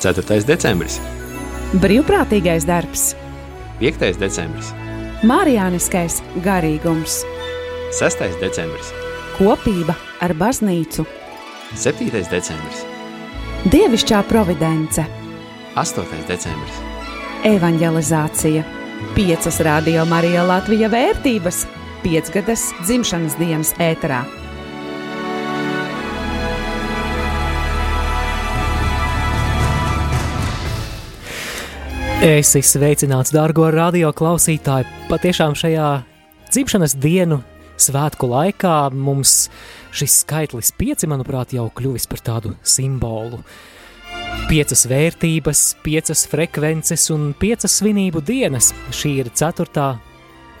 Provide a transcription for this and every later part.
4. decembris, Brīvprātīgais darbs, 5. decembris, Mārijāniskais garīgums, 6. decembris, kopība ar baznīcu, 7. decembris, dievišķā providence, 8. decembris, evanģelizācija, 5 radio Marija Latvija vērtības, 5 gadas dzimšanas dienas ēterā. Es esmu sveicināts, dārgo radio klausītāji. Patiešām šajā dzimšanas dienu svētku laikā mums šis skaitlis pieci, manuprāt, jau kļuvis par tādu simbolu. Piecas vērtības, piecas frekvences un piecas svinību dienas. Šī ir ceturtā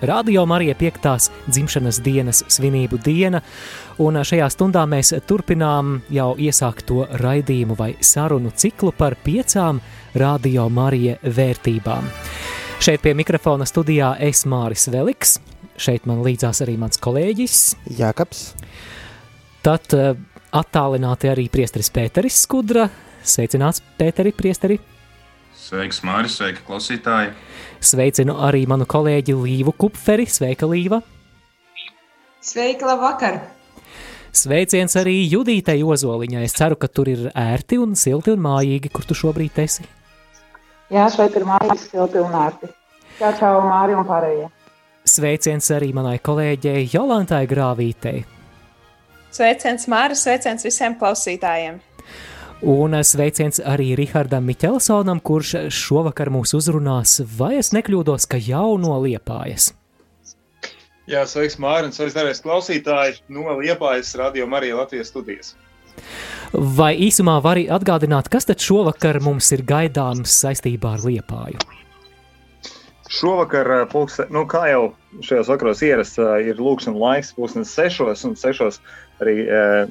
Radio Marija 5. dzimšanas dienas svinību diena, un šajā stundā mēs turpinām jau iesākto raidījumu vai sarunu ciklu par piecām Radio Marija vērtībām. Šeit pie mikrofona studijā es Māris Veliks, šeit man līdzās arī mans kolēģis. Jākaps. Tad attālināti arī priesteris Pēteris Skudra. Sveicināts, Pēteri, priesteri! Sveiks, Mārcis, sveiki, klausītāji! Sveicinu arī manu kolēģi Līvu Kupferi. Sveika, Līva! Sveika, labvakar! Sveiciens arī Judītei Ozoliņai. Es ceru, ka tur ir ērti un silti un mājīgi, kur tu šobrīd esi. Jā, šeit ir mājīgi, silti un ērti. Čau, čau, Māri un pārējie! Sveiciens arī manai kolēģei Jolantai Grāvītei. Sveiciens Māris, sveiciens visiem klausītājiem! Un sveiciens arī Rihardam Miķelsonam, kurš šovakar mūs uzrunās, vai es nekļūdos, ka jau no liepājas. Jā, sveiks, Mārcis, sveiks, darbie klausītāji no Liepājas radio Marija Latvijas studijas. Vai īsumā vari atgādināt, kas tad šovakar mums ir gaidāms saistībā ar Liepāju? Šovakar, pulkste, nu, kā jau šajos vakaros ierasts, ir lūkšanas laiks, pulkstenis sešos, un sešos arī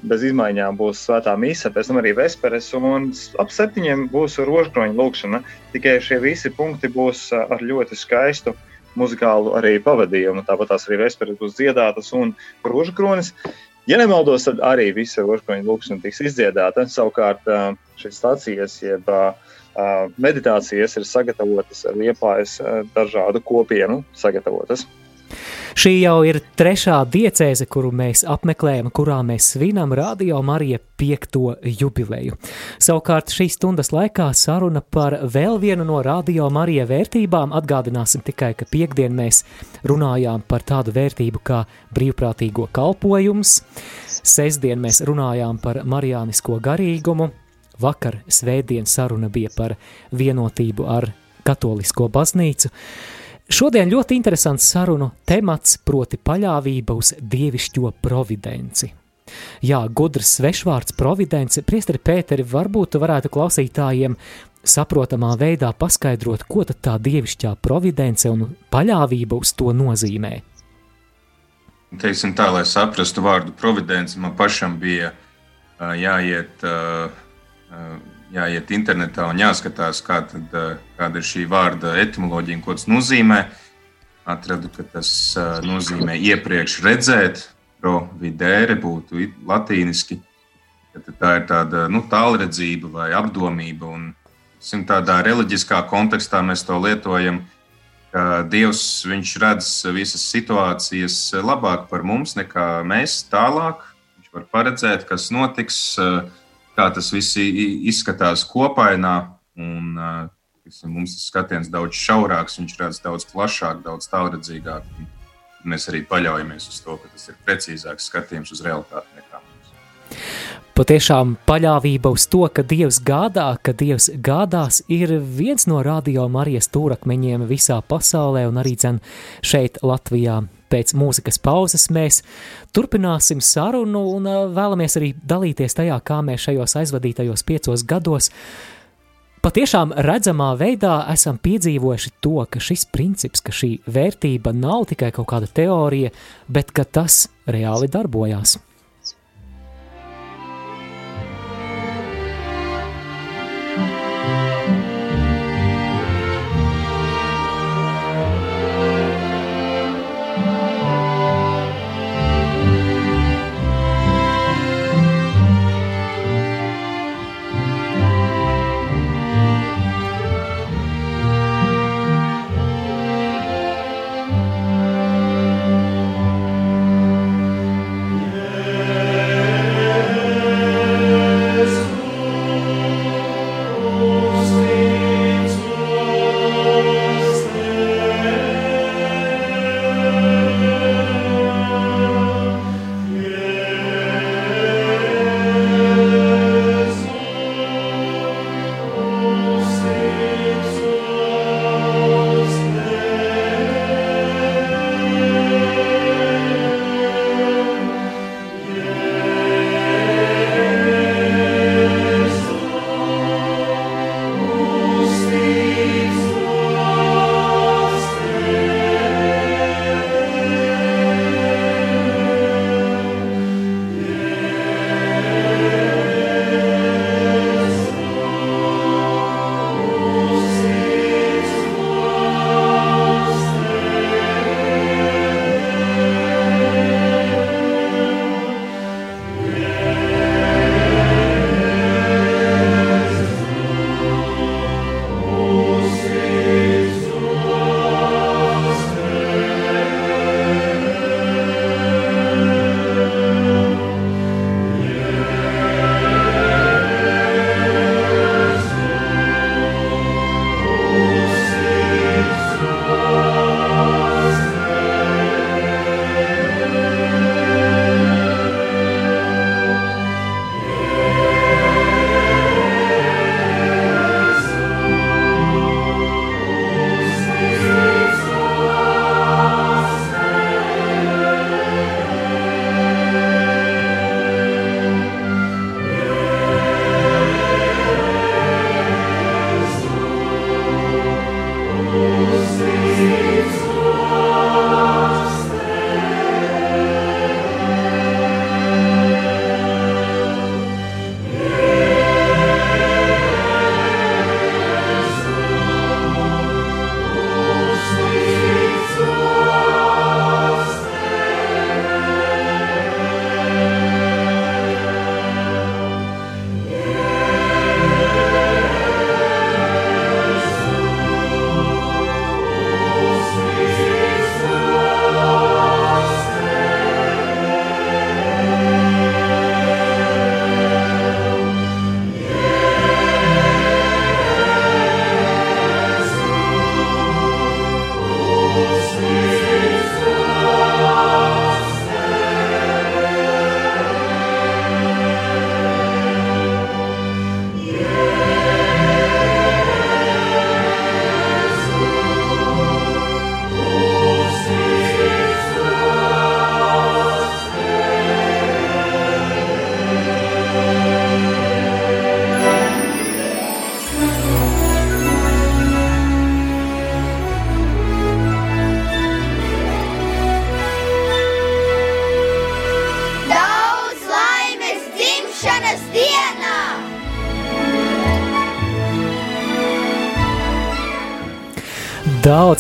bez izmaiņām būs svētā mīsa, pēc tam arī vesperes, un ap septiņiem būs rožkroņa lūkšana. Tikai šie visi punkti būs ar ļoti skaistu muzikālu arī pavadījumu. Tāpat tās arī vesperes būs dziedātas un rožkronis. Ja nemaldos, tad arī visa rožkroņa lūkšana tiks izdziedāta. Savukārt šīs stācijas, jeb meditācijas ir sagatavotas liepājas dažādu kopienu sagatavotas. Šī jau ir trešā diecēze, kuru mēs apmeklējam, kurā mēs svinam Radio Marija piekto jubileju. Savukārt šīs stundas laikā saruna par vēl vienu no Radio Marija vērtībām. Atgādināsim tikai, ka piekdien mēs runājām par tādu vērtību kā brīvprātīgo kalpojums, sestdien mēs runājām par marijānisko garīgumu, vakar svētdien saruna bija par vienotību ar katolisko baznīcu, Šodien ļoti interesants sarunu temats, proti paļāvība uz dievišķo providenci. Jā, gudrs svešvārds providence, priesteri Pēteri, varbūt tu varētu klausītājiem saprotamā veidā paskaidrot, ko tad tā dievišķā providence un paļāvība uz to nozīmē. Teiksim tā, lai saprastu vārdu providence, man pašam bija uh, jāiet uh, jāiet internetā un jāskatās, kā tad, eh, kāda ir šī vārda etimoloģija un ko tas nozīmē. Atradu, ka tas eh, nozīmē iepriekš redzēt, providere būtu latīniski. Tā ir tāda nu, tālredzība vai apdomība. Un, tādā reliģiskā kontekstā mēs to lietojam, ka Dievs redz visas situācijas labāk par mums nekā mēs tālāk. Viņš var paredzēt, kas notiks, uh, kā tas viss izskatās kopainā. Un, tiksim, mums tas skatiens daudz šaurāks, viņš redz daudz plašāk, daudz tālredzīgāk. Mēs arī paļaujamies uz to, ka tas ir precīzāks skatījums uz realitāti nekā. Patiešām paļāvība uz to, ka Dievs gādā, ka Dievs gādās, ir viens no radio Marijas stūrakmeņiem visā pasaulē un arī dzen šeit Latvijā pēc mūzikas pauzes mēs turpināsim sarunu un vēlamies arī dalīties tajā, kā mēs šajos aizvadītajos piecos gados patiešām redzamā veidā esam piedzīvojuši to, ka šis princips, ka šī vērtība nav tikai kaut kāda teorija, bet ka tas reāli darbojās.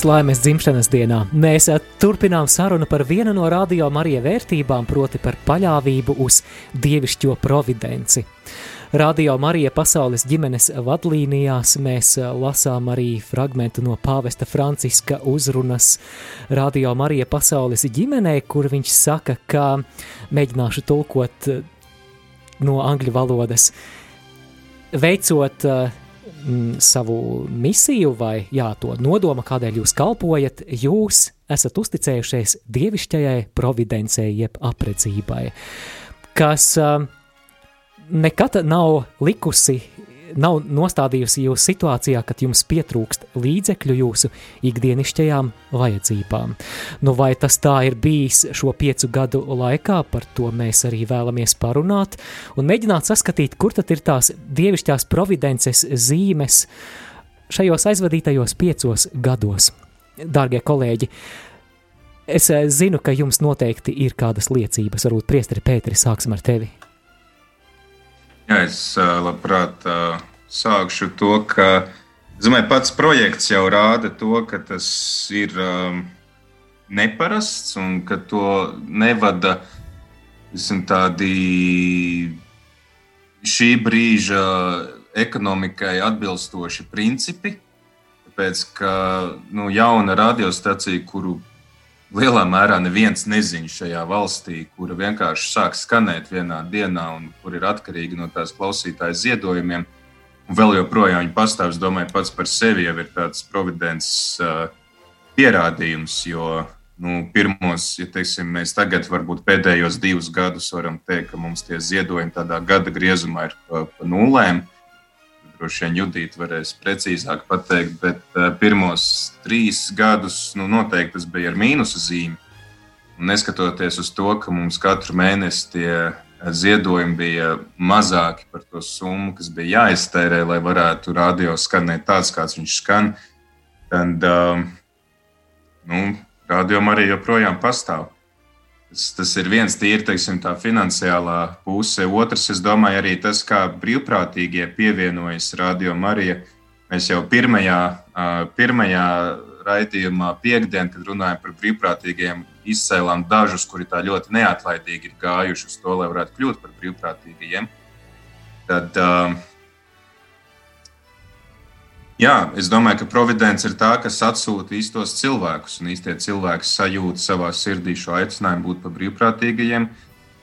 Laimes dzimšanas dienā. Mēs eh, turpinām sarunu par vienu no radio Marija vērtībām, proti par paļāvību uz dievišķo providenci. Radio Marija pasaules ģimenes vadlīnijās mēs eh, lasām arī fragmentu no pāvesta Franciska uzrunas Radio Marija pasaules ģimenē, kur viņš saka, ka mēģināšu tulkot eh, no angļu valodas, veicot uh, mm, savu misiju vai jā, to nodomu, kādēļ jūs kalpojat, jūs esat uzticējušies dievišķajai providencei, jeb apredzībai, kas uh, nekad nav likusi nav nostādījusi jūs situācijā, kad jums pietrūkst līdzekļu jūsu ikdienišķajām vajadzībām. Nu, vai tas tā ir bijis šo piecu gadu laikā, par to mēs arī vēlamies parunāt un mēģināt saskatīt, kur tad ir tās dievišķās providences zīmes šajos aizvadītajos piecos gados. Dārgie kolēģi, es eh, zinu, ka jums noteikti ir kādas liecības, varbūt priesteri Pēteri, sāksim ar tevi. Jā, es labprāt sākšu to, ka domāju, pats projekts jau rāda to, ka tas ir neparasts un ka to nevada visam, tādi šī brīža ekonomikai atbilstoši principi. Tāpēc, ka nu, jauna radiostacija, kuru lielā mērā neviens nezina šajā valstī, kura vienkārši sāk skanēt vienā dienā un kur ir atkarīga no tās klausītāja ziedojumiem. Un vēl joprojām viņa pastāv, es domāju, pats par sevi jau ir tāds providences uh, pierādījums, jo nu, pirmos, ja teiksim, mēs tagad, varbūt pēdējos divus gadus, varam teikt, ka mums tie ziedojumi tādā gada griezumā ir pa, pa nulēm. Droši vien Judita varēs precīzāk pateikt, bet uh, pirmos trīs gadus nu, noteikti tas bija ar mīnusa zīmi. Un neskatoties uz to, ka mums katru mēnesi tie ziedojumi bija mazāki par to summu, kas bija jāiztērē, lai varētu radio skanēt tāds, kāds viņš skan, tad uh, nu, radio arī joprojām pastāv. Tas, ir viens tīri teiksim, tā finansiālā puse. Otrs, es domāju, arī tas, kā brīvprātīgie pievienojas Radio Marija. Mēs jau pirmajā, pirmajā raidījumā, piekdien, kad runājam par brīvprātīgiem, izcēlām dažus, kuri tā ļoti neatlaidīgi ir gājuši uz to, lai varētu kļūt par brīvprātīgajiem. Tad, uh, Jā, es domāju, ka providence ir tā, kas atsūta īstos cilvēkus, un īstie cilvēki sajūt savā sirdī šo aicinājumu būt par brīvprātīgajiem,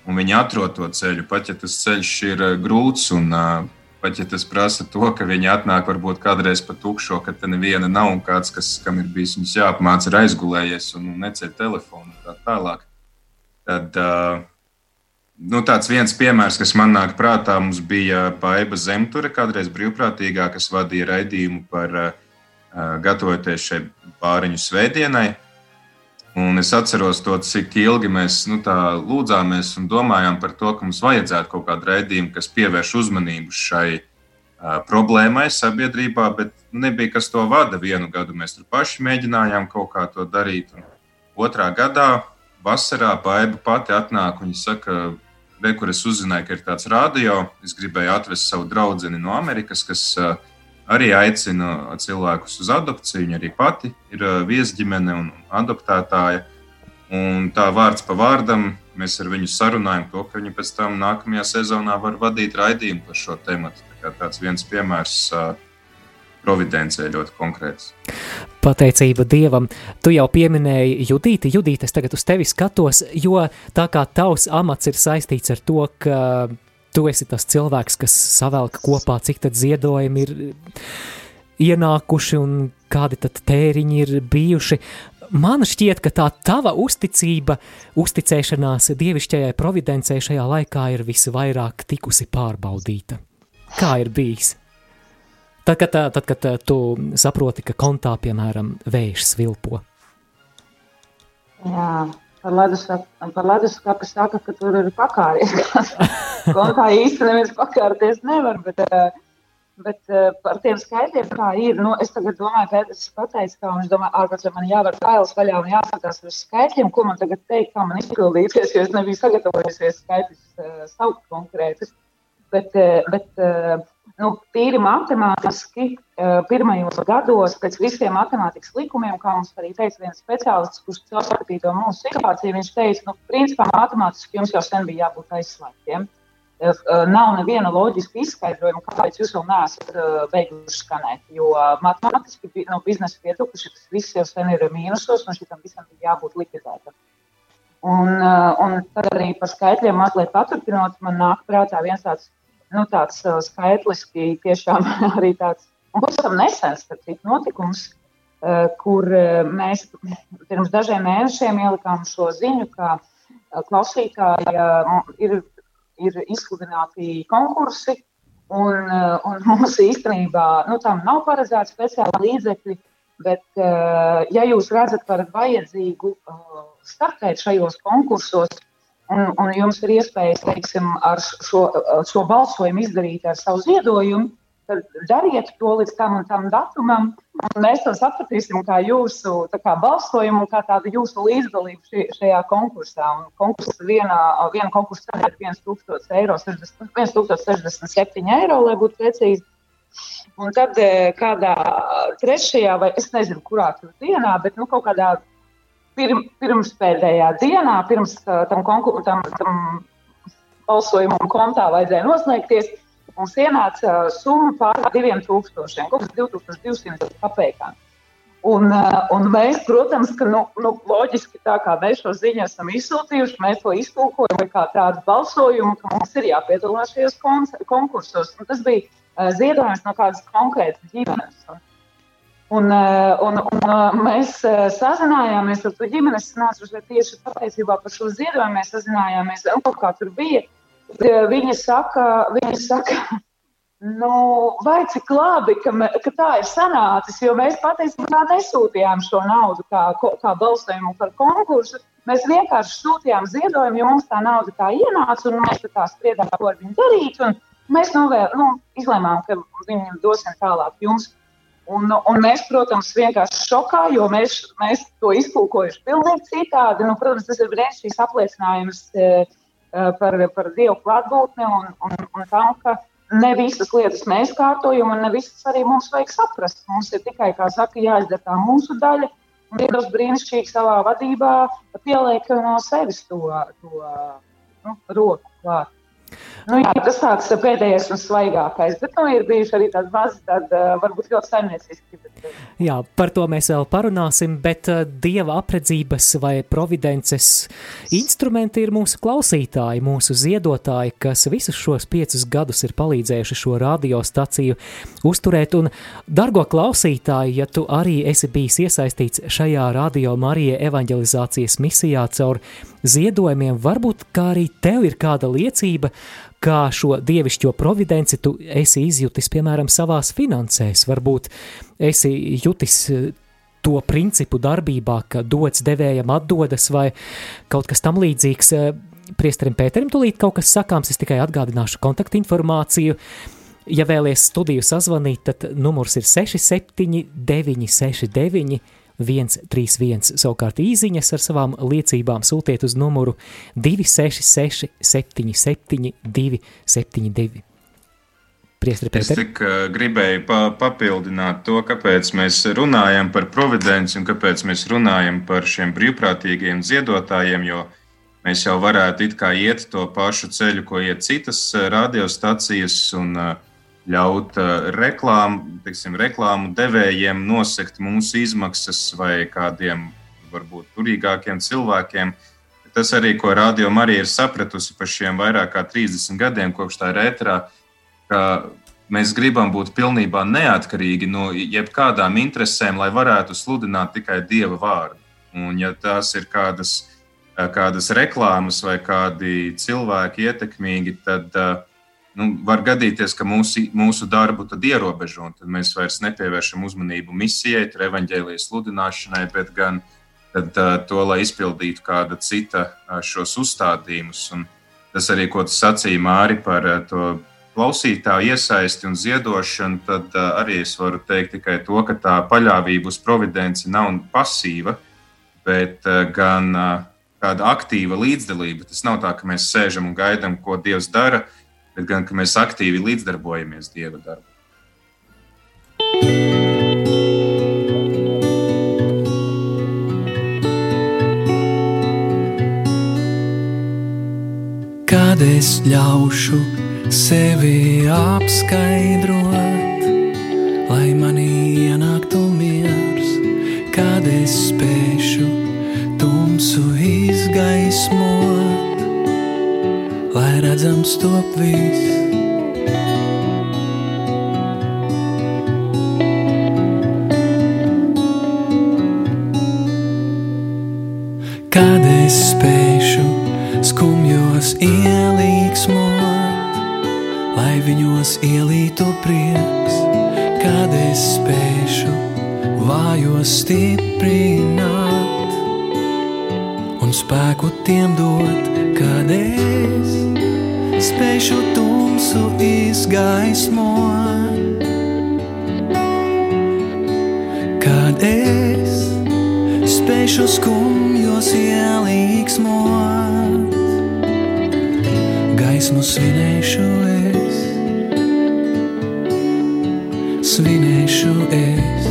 un viņi atrod to ceļu. Pat ja tas ceļš ir eh, grūts, un uh, pat ja tas prasa to, ka viņi atnāk varbūt kādreiz pa tukšo, ka te neviena nav un kāds, kas, kam ir bijis jāapmāca, ir aizgulējies un neceļ telefonu un tā tālāk. Tad, uh, Nu, tāds viens piemērs, kas man nāk prātā, mums bija Paiba Zemture, kādreiz brīvprātīgā, kas vadīja raidījumu par uh, gatavoties šai pāriņu svētdienai. Un es atceros to, cik ilgi mēs nu, lūdzāmies un domājām par to, ka mums vajadzētu kaut kādu raidījumu, kas pievērš uzmanību šai uh, problēmai sabiedrībā, bet nebija kas to vada. Vienu gadu mēs tur paši mēģinājām kaut kā to darīt. Un otrā gadā, vasarā, Paiba pati atnāk un saka, Re, kur es uzzināju, ka ir tāds radio. Es gribēju atvest savu draugu no Amerikas, kas arī aicina cilvēkus uz adopciju. Viņa arī pati ir viesģimene un adoptētāja. Un tā vārds pa vārdam mēs ar viņu sarunājam to, ka viņi pēc tam nākamajā sezonā var vadīt raidījumu par šo tēmu. Tā tāds viens piemērs. Uh, providencē ļoti konkrēts. Pateicība Dievam. Tu jau pieminēji Judīti. Judīti, es tagad uz tevi skatos, jo tā kā tavs amats ir saistīts ar to, ka tu esi tas cilvēks, kas savelk kopā, cik tad ziedojumi ir ienākuši un kādi tad tēriņi ir bijuši. Man šķiet, ka tā tava uzticība, uzticēšanās dievišķajai providencei šajā laikā ir visvairāk tikusi pārbaudīta. Kā ir bijis? Tad, kad, tad, kad tu saproti, ka kontā, piemēram, vējš svilpo. Jā, par leduskapu, par saka, ka tur ir pakāries. kontā īsti neviens pakārties nevar, bet, bet par tiem skaitļiem kā ir. Nu, es tagad domāju, Pēters pateica, kā viņš domā, ārpēc man jāvar ailes vaļā un jāskatās uz skaitļiem, ko man tagad teikt, kā man izpildīties, jo es nebiju sagatavojusies skaitļus saukt konkrētus. Bet, bet nu, tīri matemātiski, pirmajos gados, pēc visiem matemātikas likumiem, kā mums arī teica viens speciālists, kurš caurskatīja to mūsu situāciju, viņš teica, nu, principā matemātiski jums jau sen bija jābūt aizslēgtiem. Nav neviena loģiska izskaidrojuma, kāpēc jūs vēl neesat beiguši skanēt. Jo matemātiski no biznesa viedokļa šis viss jau sen ir mīnusos, un šitam visam ir jābūt likvidētam. Un, un tad arī par skaitļiem mazliet paturpinot, man nāk prātā viens tāds nu, tāds uh, skaitliski tiešām arī tāds, pavisam nesens, starp citu, notikums, uh, kur uh, mēs pirms dažiem mēnešiem ielikām šo ziņu, ka klausītāji ir, ir izsludināti konkursi, un, un mums īstenībā nu, tam nav paredzēti speciāli līdzekļi, bet, ja jūs redzat par vajadzīgu startēt šajos konkursos, un, un jums ir iespējas, teiksim, ar šo, šo balsojumu izdarīt ar savu ziedojumu, tad dariet to līdz tam un tam datumam, un mēs to sapratīsim kā jūsu kā balsojumu, kā tādu jūsu līdzdalību šajā konkursā. Un konkursa vienā, viena konkursa cena ir 1000 eiro, 60, 1067 eiro, lai būtu precīzi. Un tad eh, kādā trešajā, vai es nezinu, kurā dienā, bet nu, kaut kādā pirm, pirms pēdējā dienā, pirms uh, tam, konkur, tam, tam balsojumam kontā vajadzēja noslēgties, mums ienāca uh, summa pār 2000, kaut kas 2200 kapekām. Un, uh, un mēs, protams, ka nu, nu, loģiski tā kā mēs šo ziņu esam izsūtījuši, mēs to iztulkojam kā tādu balsojumu, ka mums ir jāpiedalās šajos konkursos. Un tas bija uh, ziedojums no kādas konkrētas ģimenes. Un, Un, eh, un, un eh, mēs eh, sazinājāmies ar to ģimenes nācušo tieši patiesībā par šo ziedojumu. Mēs sazinājāmies, un kaut kā tur bija. Viņa saka, viņa saka nu, vai cik labi, ka, me, ka tā ir sanācis, jo mēs patiesībā nesūtījām šo naudu kā, kā balsojumu par konkursu. Mēs vienkārši sūtījām ziedojumu, jo mums tā nauda tā ienāca, un mēs tā spriedām, ko ar viņu darīt. Mēs novēr, nu, izlēmām, ka viņu dosim tālāk jums. Un, un mēs, protams, vienkārši šokā, jo mēs, mēs to iztulkojuši pilnīgi citādi. Nu, protams, tas ir brīnišķīgs apliecinājums e, e, par, par Dievu klātbūtni un, un, un tam, ka ne visas lietas mēs kārtojam, un ne visas arī mums vajag saprast. Mums ir tikai, kā saka, jāizdara tā mūsu daļa. Un Dievs brīnišķīgi savā vadībā pieliek no sevis to, to nu, roku klāt. Nu, jā, tas tāds pēdējais un svaigākais, bet nu, ir bijuši arī tādi mazi, tādi varbūt ļoti saimnieciski. Bet... Jā, par to mēs vēl parunāsim, bet uh, dieva apredzības vai providences instrumenti ir mūsu klausītāji, mūsu ziedotāji, kas visus šos piecus gadus ir palīdzējuši šo radiostaciju uzturēt. Un, dargo klausītāji, ja tu arī esi bijis iesaistīts šajā radio Marija evanģelizācijas misijā caur ziedojumiem, varbūt kā arī tev ir kāda liecība, kā šo dievišķo providenci tu esi izjutis, piemēram, savās finansēs. Varbūt esi jutis eh, to principu darbībā, ka dots devējam atdodas vai kaut kas tam līdzīgs. Eh, priesterim Pēterim tūlīt kaut kas sakāms, es tikai atgādināšu kontaktinformāciju. Ja vēlies studiju sazvanīt, tad numurs ir 67 969 131. Savukārt īsiņas ar savām liecībām sūtiet uz numuru 266 77 272. Es tikai uh, gribēju pa, papildināt to, kāpēc mēs runājam par providenci un kāpēc mēs runājam par šiem brīvprātīgiem ziedotājiem, jo mēs jau varētu it kā iet to pašu ceļu, ko iet citas uh, radiostacijas un uh, ļaut uh, reklāmu, teiksim, reklāmu devējiem nosekt mūsu izmaksas vai kādiem varbūt turīgākiem cilvēkiem. Tas arī, ko Radio Marija ir sapratusi par šiem vairāk kā 30 gadiem, kopš tā ir ētrā, ka mēs gribam būt pilnībā neatkarīgi no jebkādām interesēm, lai varētu sludināt tikai Dieva vārdu. Un, ja tās ir kādas, kādas reklāmas vai kādi cilvēki ietekmīgi, tad uh, nu, var gadīties, ka mūsu, mūsu darbu ierobežo, un tad mēs vairs nepievēršam uzmanību misijai, evaņģēlijas sludināšanai, bet gan tad, uh, to, lai izpildītu kāda cita uh, šos uzstādījumus. Un tas arī, ko tu sacīji, Māri, par uh, to klausītāju iesaisti un ziedošanu, tad uh, arī es varu teikt tikai to, ka tā paļāvība uz providenci nav pasīva, bet uh, gan uh, kāda aktīva līdzdalība. Tas nav tā, ka mēs sēžam un gaidām, ko Dievs dara. Bet gan ka mēs aktīvi līdzdarbojamies Dieva darbā. Kad es ļaušu sevi apskaidrot, lai manī ienāktu miers, kad es spēšu tumsu izgaismot, lai redzams top viss. Es spēšu skumjos ielīgsmot, lai viņos ielītu prieks, es spēšu vājos stiprināt un spēku tiem dot, es spēšu tumsu izgaismot. Kad es spēšu skumjos ielīgsmot, gaismu svinēšu es, svinēšu es.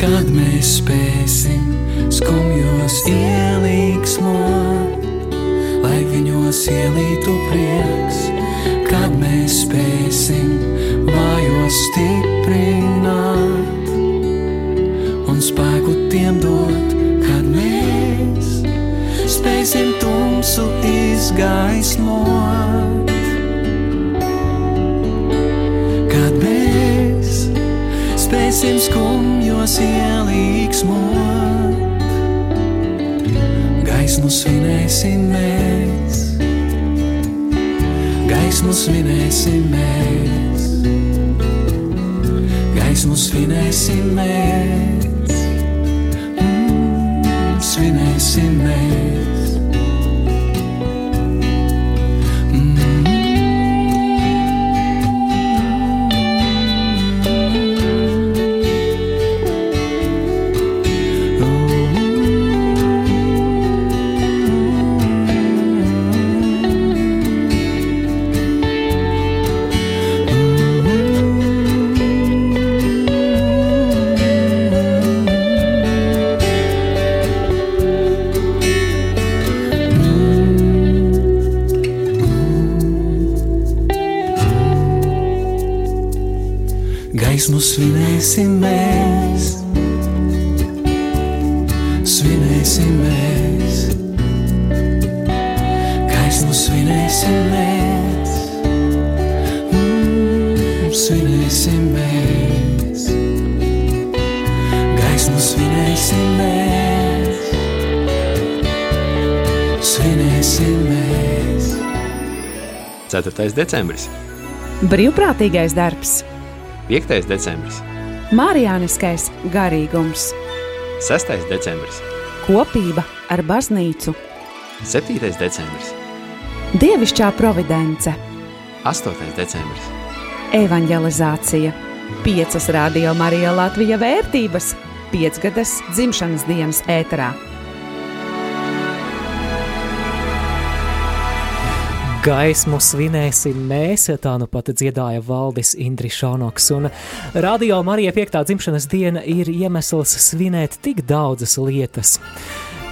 Kad mēs spēsim skumjos ielīgsmot, viņos ielītu prieks, kad mēs spēsim vājos stiprināt un spēku tiem dot, kad mēs spēsim tumsu izgaismot. Kad mēs spēsim skumjos ielīgsmot, gaismu svinēsim mēs, gaismu svinēsim mēs, gaismu svinēsim mēs, mm, svinēsim mēs. Gaismu svinēsim mēs, svinēsim mēs, gaismu svinēsim mēs, mm, svinēsim mēs, gaismu svinēsim mēs, svinēsim mēs. 4. decembris, Brīvprātīgais darbs, 5. decembris, Mārijāniskais garīgums, 6. decembris, kopība ar baznīcu, 7. decembris, dievišķā providence, 8. decembris, evanģelizācija, 5 radio Marija Latvija vērtības, 5 gadas dzimšanas dienas ēterā. Gaismu svinēsim mēs, tā nu pat dziedāja Valdis Indrišānoks, un Radio Marija 5. dzimšanas diena ir iemesls svinēt tik daudzas lietas.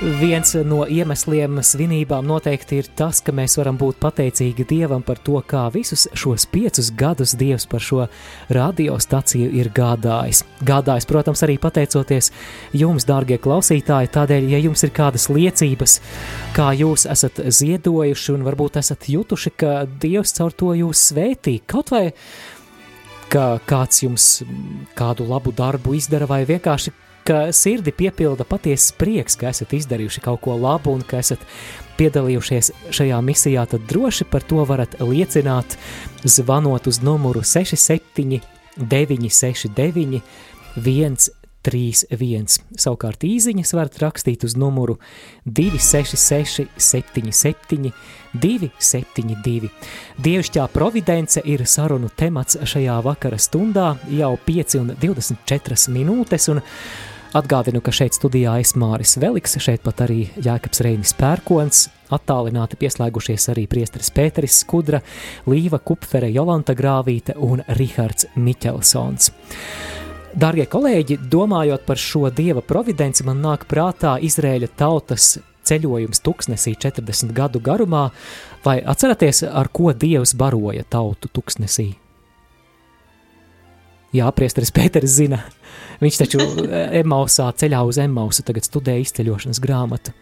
Viens no iemesliem svinībām noteikti ir tas, ka mēs varam būt pateicīgi Dievam par to, kā visus šos piecus gadus Dievs par šo radiostaciju ir gādājis. Gādājis, protams, arī pateicoties jums, dārgie klausītāji, tādēļ, ja jums ir kādas liecības, kā jūs esat ziedojuši un varbūt esat jutuši, ka Dievs caur to jūs svētī, kaut vai ka kāds jums kādu labu darbu izdara vai vienkārši ka sirdi piepilda patiesas prieks, ka esat izdarījuši kaut ko labu un ka esat piedalījušies šajā misijā, tad droši par to varat liecināt, zvanot uz numuru 67 969 131. Savukārt īziņas varat rakstīt uz numuru 266 77 272. Dievišķā providence ir sarunu temats šajā vakara stundā jau 5 un 24 minūtes, un Atgādinu, ka šeit studijā es Māris Veliks, šeit pat arī Jākaps Reinis Pērkons, attālināti pieslēgušies arī priesteris Pēteris Skudra, Līva Kupfere, Jolanta Grāvīte un Rihards Miķelsons. Darbie kolēģi, domājot par šo dieva providenci, man nāk prātā Izraēļa tautas ceļojums tuksnesī 40 gadu garumā, vai atceraties, ar ko dievs baroja tautu tuksnesī? Jā, priesteris Pēters zina. Viņš taču Emausā ceļā uz Emausu tagad studē izceļošanas grāmatu.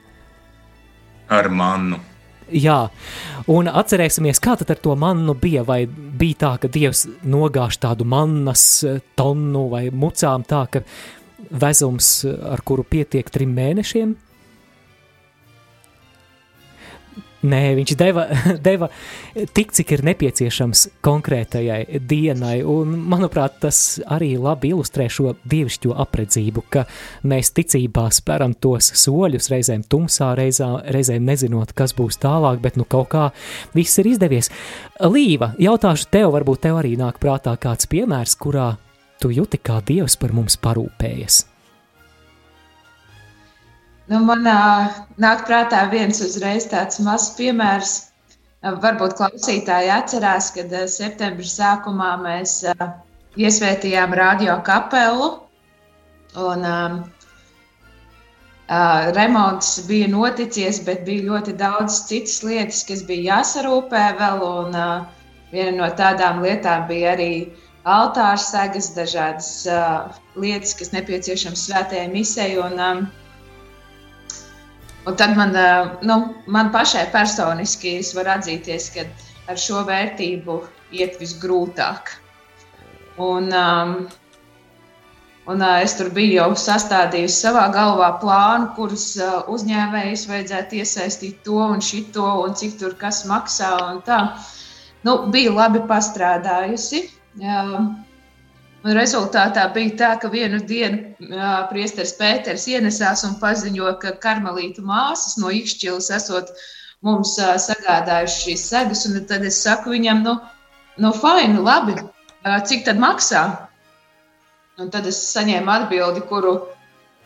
Ar mannu. Jā, un atcerēsimies, kā tad ar to mannu bija. Vai bija tā, ka Dievs nogāž tādu mannas tonu vai mucām tā, ka vezums, ar kuru pietiek trim mēnešiem – Nē, viņš deva, deva tik, cik ir nepieciešams konkrētajai dienai, un, manuprāt, tas arī labi ilustrē šo dievišķo apredzību, ka mēs ticībā speram tos soļus, reizēm tumsā, reizā, reizēm nezinot, kas būs tālāk, bet nu kaut kā viss ir izdevies. Līva, jautāšu tev, varbūt tev arī nāk prātā kāds piemērs, kurā tu jūti, kā Dievs par mums parūpējas. Nu, man nāk prātā viens uzreiz tāds mazs piemērs. Varbūt klausītāji atcerās, kad septembra sākumā mēs iesvētījām radio kapelu. Un, um, uh, remonts bija noticies, bet bija ļoti daudz citas lietas, kas bija jāsarūpē vēl. Un, uh, viena no tādām lietām bija arī altāra segas, dažādas uh, lietas, kas nepieciešamas svētajai. Un, um, Un tad man, nu, man pašai personiski es varu atzīties, ka ar šo vērtību iet visgrūtāk. Un, um, un es tur biju jau sastādījusi savā galvā plānu, kurus uzņēmējus vajadzētu iesaistīt to un šito, un cik tur kas maksā. Nu, biju labi pastrādājusi. Um, rezultātā bija tā, ka vienu dienu priesteris Pēters ienesās un paziņoja, ka karmelītu māsas no Ikšķilas esot mums sagādājuši šīs segas. Un tad es saku viņam, nu, nu fini, labi, cik tad maksā? Un tad es saņēmu atbildi, kuru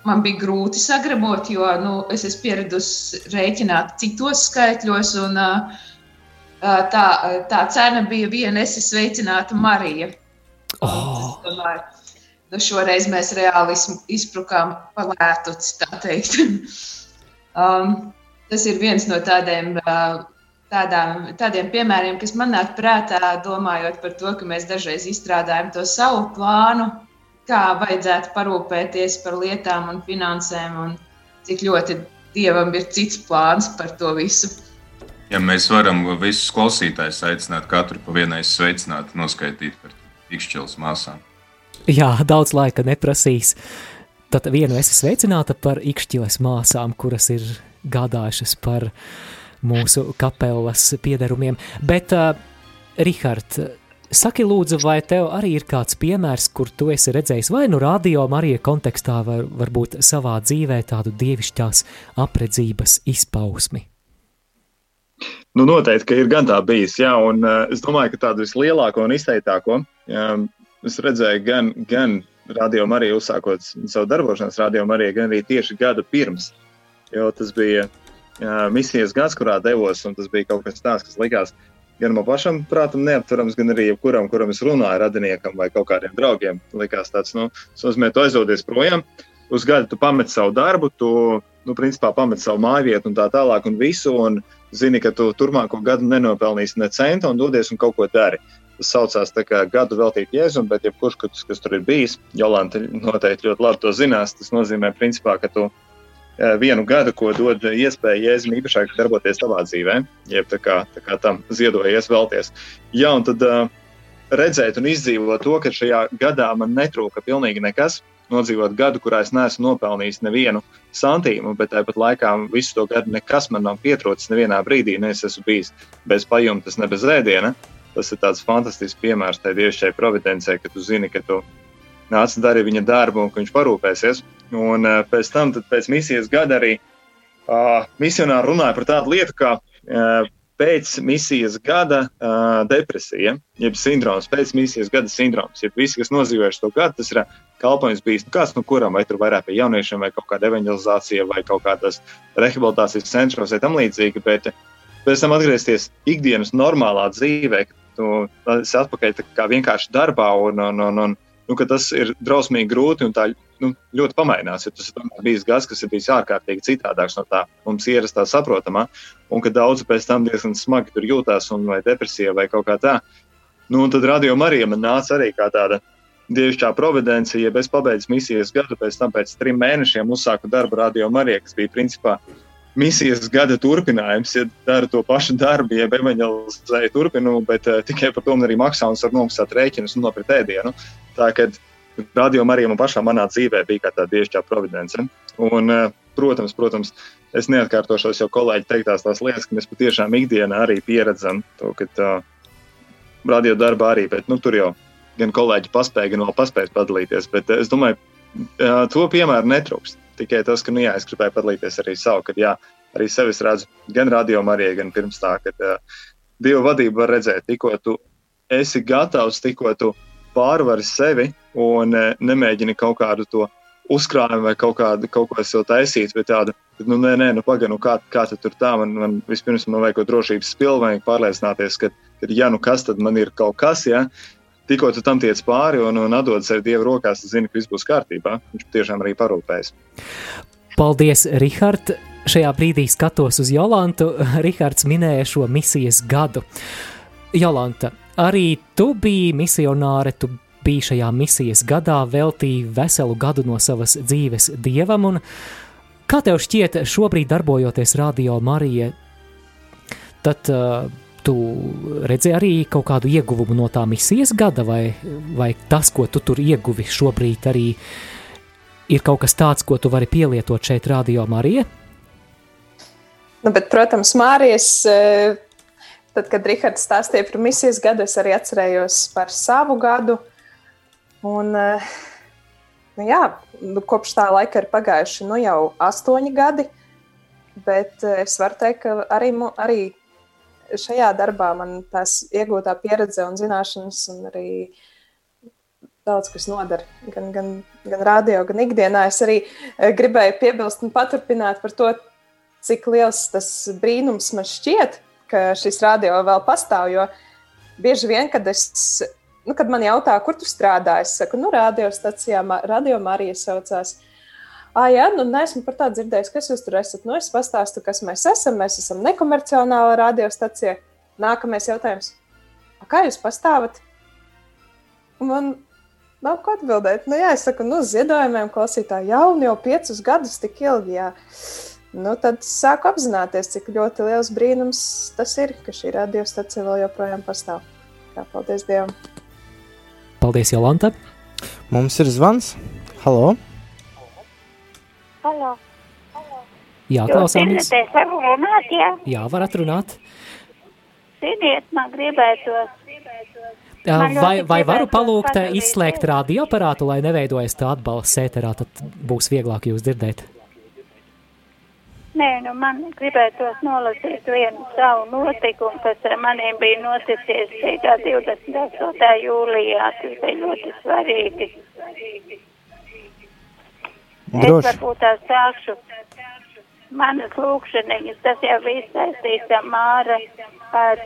man bija grūti sagramot, jo nu, es esmu pieradusi rēķināt citos skaitļos. Un, tā, tā cena bija viena, es esmu sveicināta Marija. Oh. Tomēr nu, šoreiz mēs reāli izprukām palētuci, tā teikt. um, tas ir viens no tādiem, uh, tādām, tādiem piemēriem, kas man nāk prātā, domājot par to, ka mēs dažreiz izstrādājam to savu plānu, kā vajadzētu parūpēties par lietām un finansēm, un cik ļoti dievam ir cits plāns par to visu. Ja mēs varam visus klausītājus aicināt, katru pa vienai sveicināt, noskaidrot par to Ikšķils māsām. Jā, daudz laika neprasīs. Tad vienu esi sveicināta par Ikšķiles māsām, kuras ir gādājušas par mūsu kapelas piederumiem. Bet, uh, Rihard, saki lūdzu, vai tev arī ir kāds piemērs, kur tu esi redzējis vai nu radio Marija kontekstā, vai varbūt savā dzīvē tādu dievišķās apredzības izpausmi? Nu, noteikti, ka ir gan tā bijis. Jā, un uh, es domāju, ka tādu vislielāko un izteiktāko jā, es redzēju gan, gan radio Mariju uzsākot savu darbošanos radio Mariju, gan arī tieši gadu pirms. Jo tas bija jā, misijas gads, kurā devos, un tas bija kaut kas tāds, kas likās gan man pašam, prātam, neaptverams, gan arī jebkuram, kuram es runāju, radiniekam vai kaut kādiem draugiem. Likās tāds, nu, nozīmē, tu aizvodies projām. Uz gadu tu pamet savu darbu, tu, nu, principā pamet savu māju vietu un tā tālāk un visu. Un, zini, ka tu turpmāko gadu nenopelnīsi ne centa un dodies un kaut ko dari. Tas saucās kā gadu veltīt jēzum, bet jebkurš, kas, kas tur ir bijis, Jolanta noteikti ļoti labi to zinās. Tas nozīmē, principā, ka tu eh, vienu gadu, ko dod iespēju jēzum īpašāk darboties tavā dzīvē, jeb tā kā, tā kā tam ziedojies vēlties. Jā, un tad uh, redzēt un izdzīvot to, ka šajā gadā man netrūka pilnīgi nekas nodzīvot gadu, kurā es neesmu nopelnījis nevienu santīmu, bet tāpat laikā visu to gadu nekas man nav pietrūcis nevienā brīdī. Ne es esmu bijis bez pajumtes, ne bez ēdiena. Tas ir tāds fantastisks piemērs tai dievišķai providencei, ka tu zini, ka tu nāc dari viņa darbu un ka viņš parūpēsies. Un uh, pēc tam, pēc misijas gada arī uh, misionāri runāja par tādu lietu, kā uh, pēc misijas gada uh, depresija, jeb sindroms, pēc misijas gada sindroms. Ja visi, kas nozīmējuši to gadu, tas ir kalpojums bijis nu, kāds no kuram, vai tur vairāk pie jauniešiem, vai kaut kāda evanģelizācija, vai kaut kādas rehabilitācijas centros, vai tam līdzīgi. Bet pēc tam atgriezties ikdienas normālā dzīvē, tu esi atpakaļ vienkārši darbā un, un, un, un nu, tas ir drausmīgi grūti un tā nu, ļoti pamainās. Tas ir bijis gads, kas ir bijis ārkārtīgi citādāks no tā mums ierastā saprotamā, un ka daudzi pēc tam diezgan smagi tur jūtās, un vai depresija vai kaut kā tā. Nu, tad radio Marija man nāca arī kā tāda dievišķā providence, ja es pabeidzu misijas gadu, pēc tam pēc trim mēnešiem uzsāku darbu radio Marija, kas bija principā misijas gada turpinājums, ja dara to pašu darbu, ja evanģelizēju turpinu, bet uh, tikai par to man arī maksā un var nomaksāt rēķinus un nopirkt ēdienu. Tā kā radio arī man pašā manā dzīvē bija kā tāda dievišķā providence. Un, uh, protams, protams, es neatkārtošos jau kolēģi teiktās tās lietas, ka mēs patiešām ikdienā arī pieredzam to, ka uh, radio darbā arī, bet nu, tur jau gan kolēģi paspēja, gan vēl paspēja padalīties. Bet uh, es domāju, to piemēru netrūkst. Tikai tas, ka, nu, jā, es gribēju padalīties arī savu, kad, jā, arī sevis redzu gan radio Marijai, gan pirms tā, kad uh, Dieva vadību var redzēt, tikko tu esi gatavs, tikko tu pārvari sevi un uh, nemēģini kaut kādu to uzkrājumu vai kaut, kādu, kaut ko sev taisīt, bet tādu, nu, nē, nē, nu, pagaidi, nu, kā, kā tur tā, man, man vispirms man vajag drošības pilnu, vajag pārliecināties, ka, ka, ja nu kas, tad man ir kaut kas, ja, tikko tu tam tiec pāri un, un atdod sevi Dieva rokās, tad zini, ka viss būs kārtībā. Viņš tiešām arī parūpēs. Paldies, Rihard! Šajā brīdī skatos uz Jolantu. Rihards minēja šo misijas gadu. Jolanta, arī tu biji misionāre, tu biji šajā misijas gadā, veltīji veselu gadu no savas dzīves dievam. Un kā tev šķiet, šobrīd darbojoties Radio Marija, tad uh, tu redzi arī kaut kādu ieguvumu no tā misijas gada, vai, vai tas, ko tu tur ieguvi šobrīd, arī ir kaut kas tāds, ko tu vari pielietot šeit, Radio Marija? Nu, bet, protams, Mārijas, e, tad, kad Rihards stāstīja par misijas gadu, es arī atcerējos par savu gadu. Un, e, nu, jā, nu, kopš tā laika ir pagājuši nu, jau astoņi gadi, bet e, es varu teikt, ka arī, arī šajā darbā man tās iegūtā pieredze un zināšanas, un arī daudz kas nodara. Gan, gan, gan radio, gan ikdienā. Es arī eh, gribēju piebilst un paturpināt par to, cik liels tas brīnums man šķiet, ka šis radio vēl pastāv. Jo bieži vien, kad es. Nu, kad man jautā, kur tu strādā, es saku, nu, radiostacijā, radio Marija saucās. Ah, jā, nu, neesmu par tādu dzirdējis, kas jūs tur esat. Nu, es pastāstu, kas mēs esam. Mēs esam nekomerciāla radiostacija. Nākamais jautājums. Kā jūs pastāvat? Man nav ko atbildēt. Nu, jā, es saku, nu, ziedojumiem klausītāji jau, jau piecus gadus tik ilgi. Jā. Nu, tad sāku apzināties, cik ļoti liels brīnums tas ir, ka šī radiostacija vēl joprojām pastāv. Jā, paldies Dievam! Paldies, Jolanta! Mums ir zvans. Halo! Halo. Halo. Jā, klausāmies. Runāt, jā? Jā, var atrunāt. Ziniet, man gribētos. Jā, vai, vai varu palūgt izslēgt radioaparātu, lai neveidojas tā atbalsts ēterā, tad būs vieglāk jūs dzirdēt? Nē, nu man gribētos nolasīt vienu savu notikumu, kas maniem bija noticies 28. jūlijā. Tas bija ļoti svarīgi. Droši. Es varbūt tā sākšu. Manas lūkšanas, tas jau viss saistīts ar Māra, ar,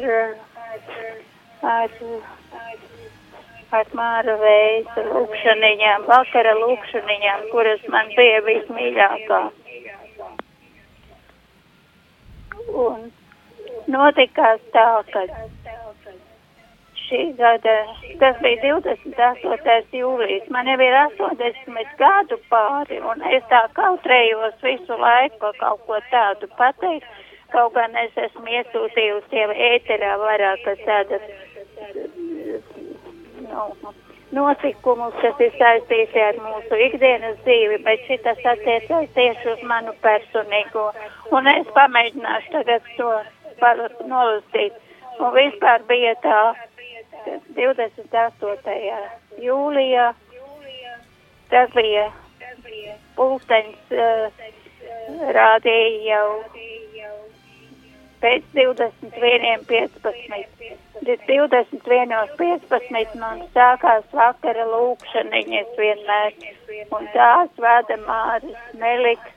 ar, ar Māra veisu lūkšanām, vakara lūkšanām, kuras man bija vismīļākā. Un notikās tā, ka šī gada, tas bija 28. jūlijas, man jau ir 80 gadu pāri, un es tā kautrējos visu laiku kaut ko tādu pateikt, kaut gan es esmu iesūtījusi jau ēterā vairākas tādas nu, notikumus, kas ir saistīti ar mūsu ikdienas dzīvi, bet šitas attiecas tieši uz manu personīgo, un es pamēģināšu tagad to nolasīt. Un vispār bija tā, 28. jūlijā. Tas bija pulkstenis, uh, rādīja jau pēc 21.15. 21.15 mums sākās vakara lūkšaniņas vienmēr, un tās vada Māris Meliks.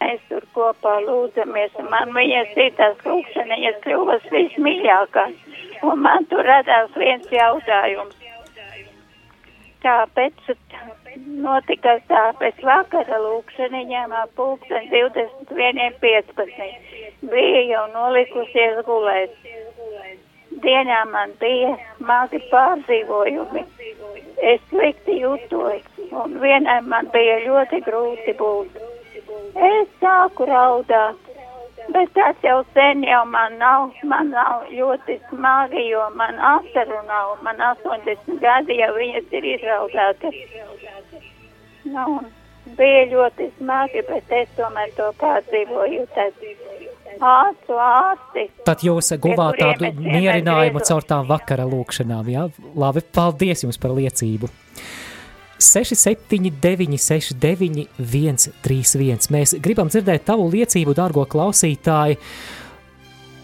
Mēs tur kopā lūdzamies, un man viņas citās lūkšaniņas kļuvas vismīļākās, un man tur radās viens jautājums. Tāpēc notika tā pēc vakara lūkšaniņām ap pulksten 21.15. Bija jau nolikusies gulēt. Dienā man bija smagi pārdzīvojumi. Es slikti jutos, un vienai man bija ļoti grūti būt. Es sāku raudāt, bet tas jau sen jau man nav, man nav ļoti smagi, jo man asaru nav, man 80 gadi jau viņas ir izraudātas. Nu, bija ļoti smagi, bet es tomēr to pārdzīvoju. Tad ārstu ārsti. Tad jūs guvāt tādu mierinājumu caur tām vakara lūkšanām. Jā? Labi, paldies jums par liecību. 679, 69, 131. Mēs gribam dzirdēt tavu liecību, dārgo klausītāji.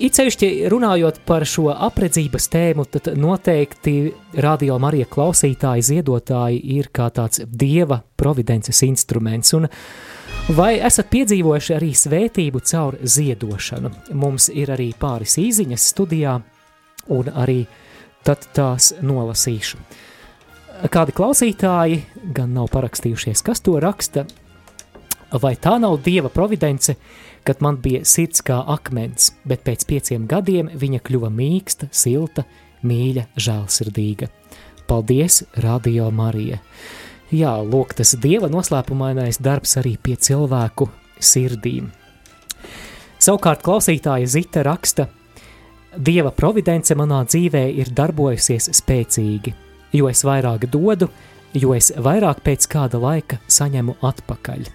It sevišķi runājot par šo apredzības tēmu, tad noteikti radio Marija klausītāji, ziedotāji ir kā tāds dieva providences instruments. Un vai esat piedzīvojuši arī svētību caur ziedošanu? Mums ir arī pāris īziņas studijā, un arī tad tās nolasīšu. Kādi klausītāji gan nav parakstījušies, kas to raksta, vai tā nav dieva providence, kad man bija sirds kā akmens, bet pēc pieciem gadiem viņa kļuva mīksta, silta, mīļa, žēlsirdīga. Paldies, Radio Marija! Jā, lūk, tas dieva noslēpumainais darbs arī pie cilvēku sirdīm. Savukārt klausītāja Zita raksta, Dieva providence manā dzīvē ir darbojusies spēcīgi, jo es vairāk dodu, jo es vairāk pēc kāda laika saņemu atpakaļ.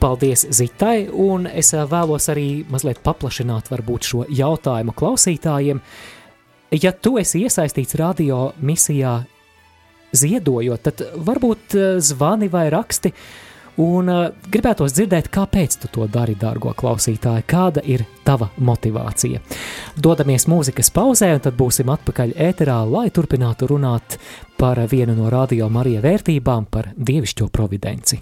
Paldies Zitai, un es vēlos arī mazliet paplašināt varbūt šo jautājumu klausītājiem. Ja tu esi iesaistīts radio misijā ziedojot, tad varbūt ā, zvani vai raksti, un ā, gribētos dzirdēt, kāpēc tu to dari, dārgo klausītāji, kāda ir tava motivācija. Dodamies mūzikas pauzē, un tad būsim atpakaļ ēterā, lai turpinātu runāt par vienu no radio Marija vērtībām, par dievišķo providenci.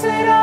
será.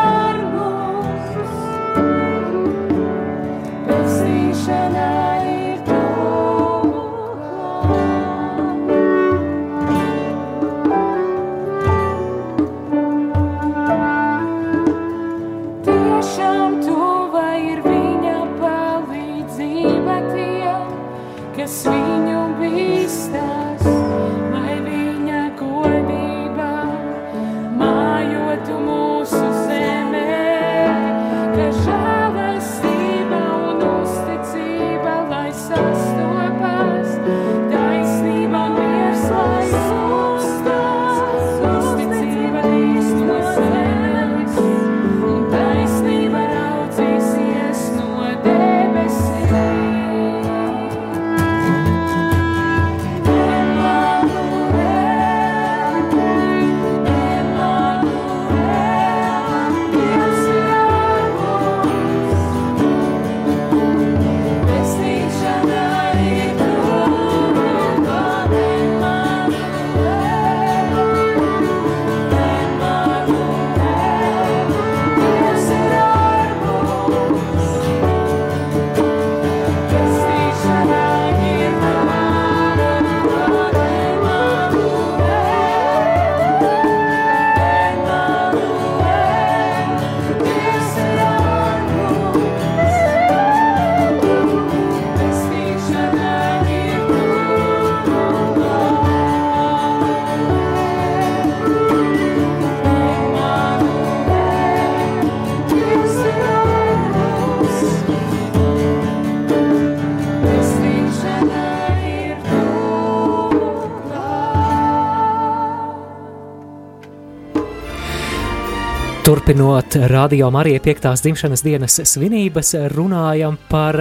Turpinot Radio Marija 5. dzimšanas dienas svinības, runājam par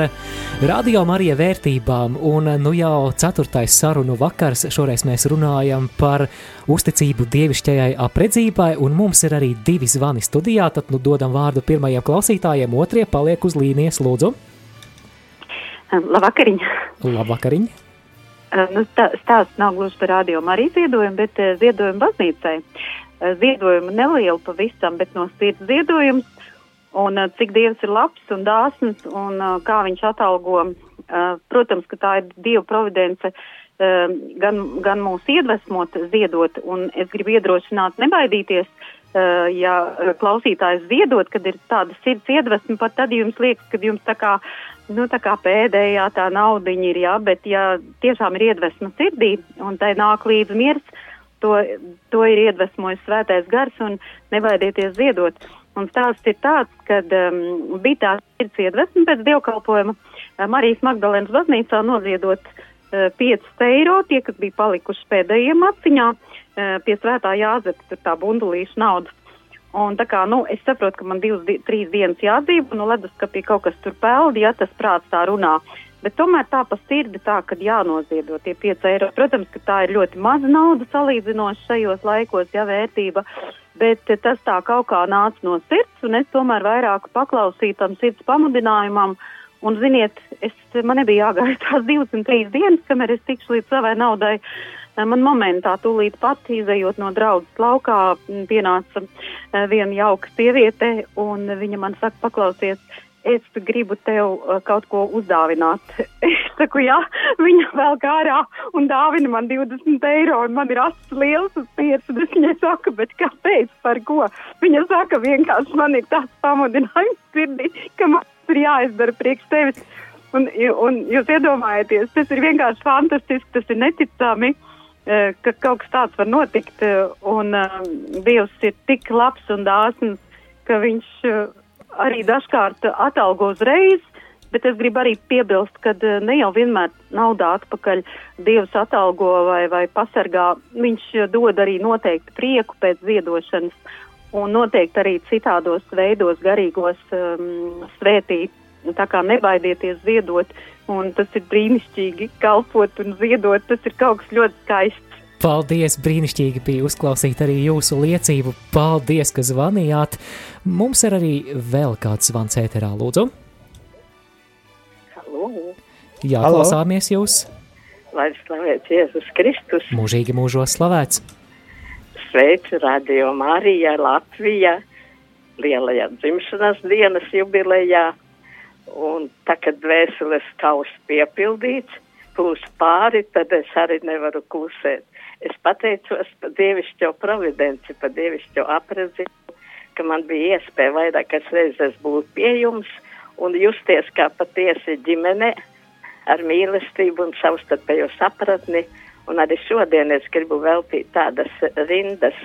Radio Marija vērtībām, un nu jau ceturtais sarunu vakars, šoreiz mēs runājam par uzticību dievišķajai apredzībai, un mums ir arī divi zvani studijā, tad nu dodam vārdu pirmajiem klausītājiem, otrie paliek uz līnijas, lūdzu. Labvakariņ! Labvakariņ! Nu, tā, stāsts nav gluži par Radio Mariju ziedojumu, bet ziedojumu baznīcai. Eh, Ziedojumu nelielu pavisam, bet no sirds ziedojums. Un eh, cik Dievs ir labs un dāsns un eh, kā viņš atalgo. eh, Protams, ka tā ir Dieva providence eh, gan, gan mūs iedvesmot, ziedot. Un es gribu iedrošināt, nebaidīties, eh, ja eh, klausītājs ziedot, kad ir tāda sirds iedvesma, pat tad jums liekas, ka jums tā kā, nu, tā kā pēdējā tā naudiņa ir, jā, bet ja tiešām ir iedvesma sirdī un tai nāk līdz miers, to, to ir iedvesmojis svētais gars un nebaidieties ziedot. Un stāsts ir tāds, ka um, bija tā sirds iedvesma pēc dievkalpojuma uh, Marijas Magdalēnas baznīcā noziedot uh, 5 eiro, tie, kas bija palikuši pēdējiem atciņā uh, pie svētā Jāzepa, tur tā bundulīša nauda. Un tā kā, nu, es saprotu, ka man divas, di trīs dienas jādzīvo, nu, leduskapī kaut kas tur peld, ja tas prāts tā runā. Bet tomēr tā pa sirdi tā, ka jānoziedo tie 5 eiro. Protams, ka tā ir ļoti maza nauda salīdzinoši šajos laikos, ja vērtība, bet tas tā kaut kā nāca no sirds, un es tomēr vairāk paklausīju tam sirds pamudinājumam. Un, ziniet, es, man nebija jāgaida tās divas un trīs dienas, kamēr es tikšu līdz savai naudai. Man momentā, tūlīt pat izējot no draudzes laukā, pienāca viena jauka sieviete, un viņa man saka, paklausies, es gribu tev uh, kaut ko uzdāvināt. Es saku, jā, viņa vēl kārā un dāvina man 20 eiro, un man ir acis liels uz pieres, un es viņai saku, bet kāpēc, par ko? Viņa saka, vienkārši man ir tāds pamudinājums sirdī, ka man ir jāizdara priekš tevis. Un, un jūs iedomājaties, tas ir vienkārši fantastiski, tas ir neticami, eh, ka kaut kas tāds var notikt, eh, un Dievs ir tik labs un dāsns, ka viņš arī dažkārt atalgo uzreiz, bet es gribu arī piebilst, ka eh, ne jau vienmēr naudā atpakaļ Dievs atalgo vai, vai pasargā. Viņš dod arī noteikti prieku pēc ziedošanas un noteikti arī citādos veidos garīgos um, svētīt. Tā kā nebaidieties ziedot, un tas ir brīnišķīgi kalpot un ziedot, tas ir kaut kas ļoti skaists. Paldies, brīnišķīgi bija uzklausīt arī jūsu liecību. Paldies, ka zvanījāt. Mums ir arī vēl kāds zvans ēterā, lūdzu. Halo. Jā, Halo. klausāmies jūs. Lai slavēts Jēzus Kristus, Mūžīgi mūžos slavēts. sveicu Radio Marija Latvijā, lielajā dzimšanas dienas jubilejā. Un tā, kad dvēseles kaus piepildīts, plūs pāri, tad es arī nevaru klusēt. Es pateicos par dievišķo providenci, par dievišķo apredzību, ka man bija iespēja vairākas reizes būt pie jums un justies kā patiesi ģimene ar mīlestību un savstarpējo sapratni. Un arī šodien es gribu veltīt tādas rindas.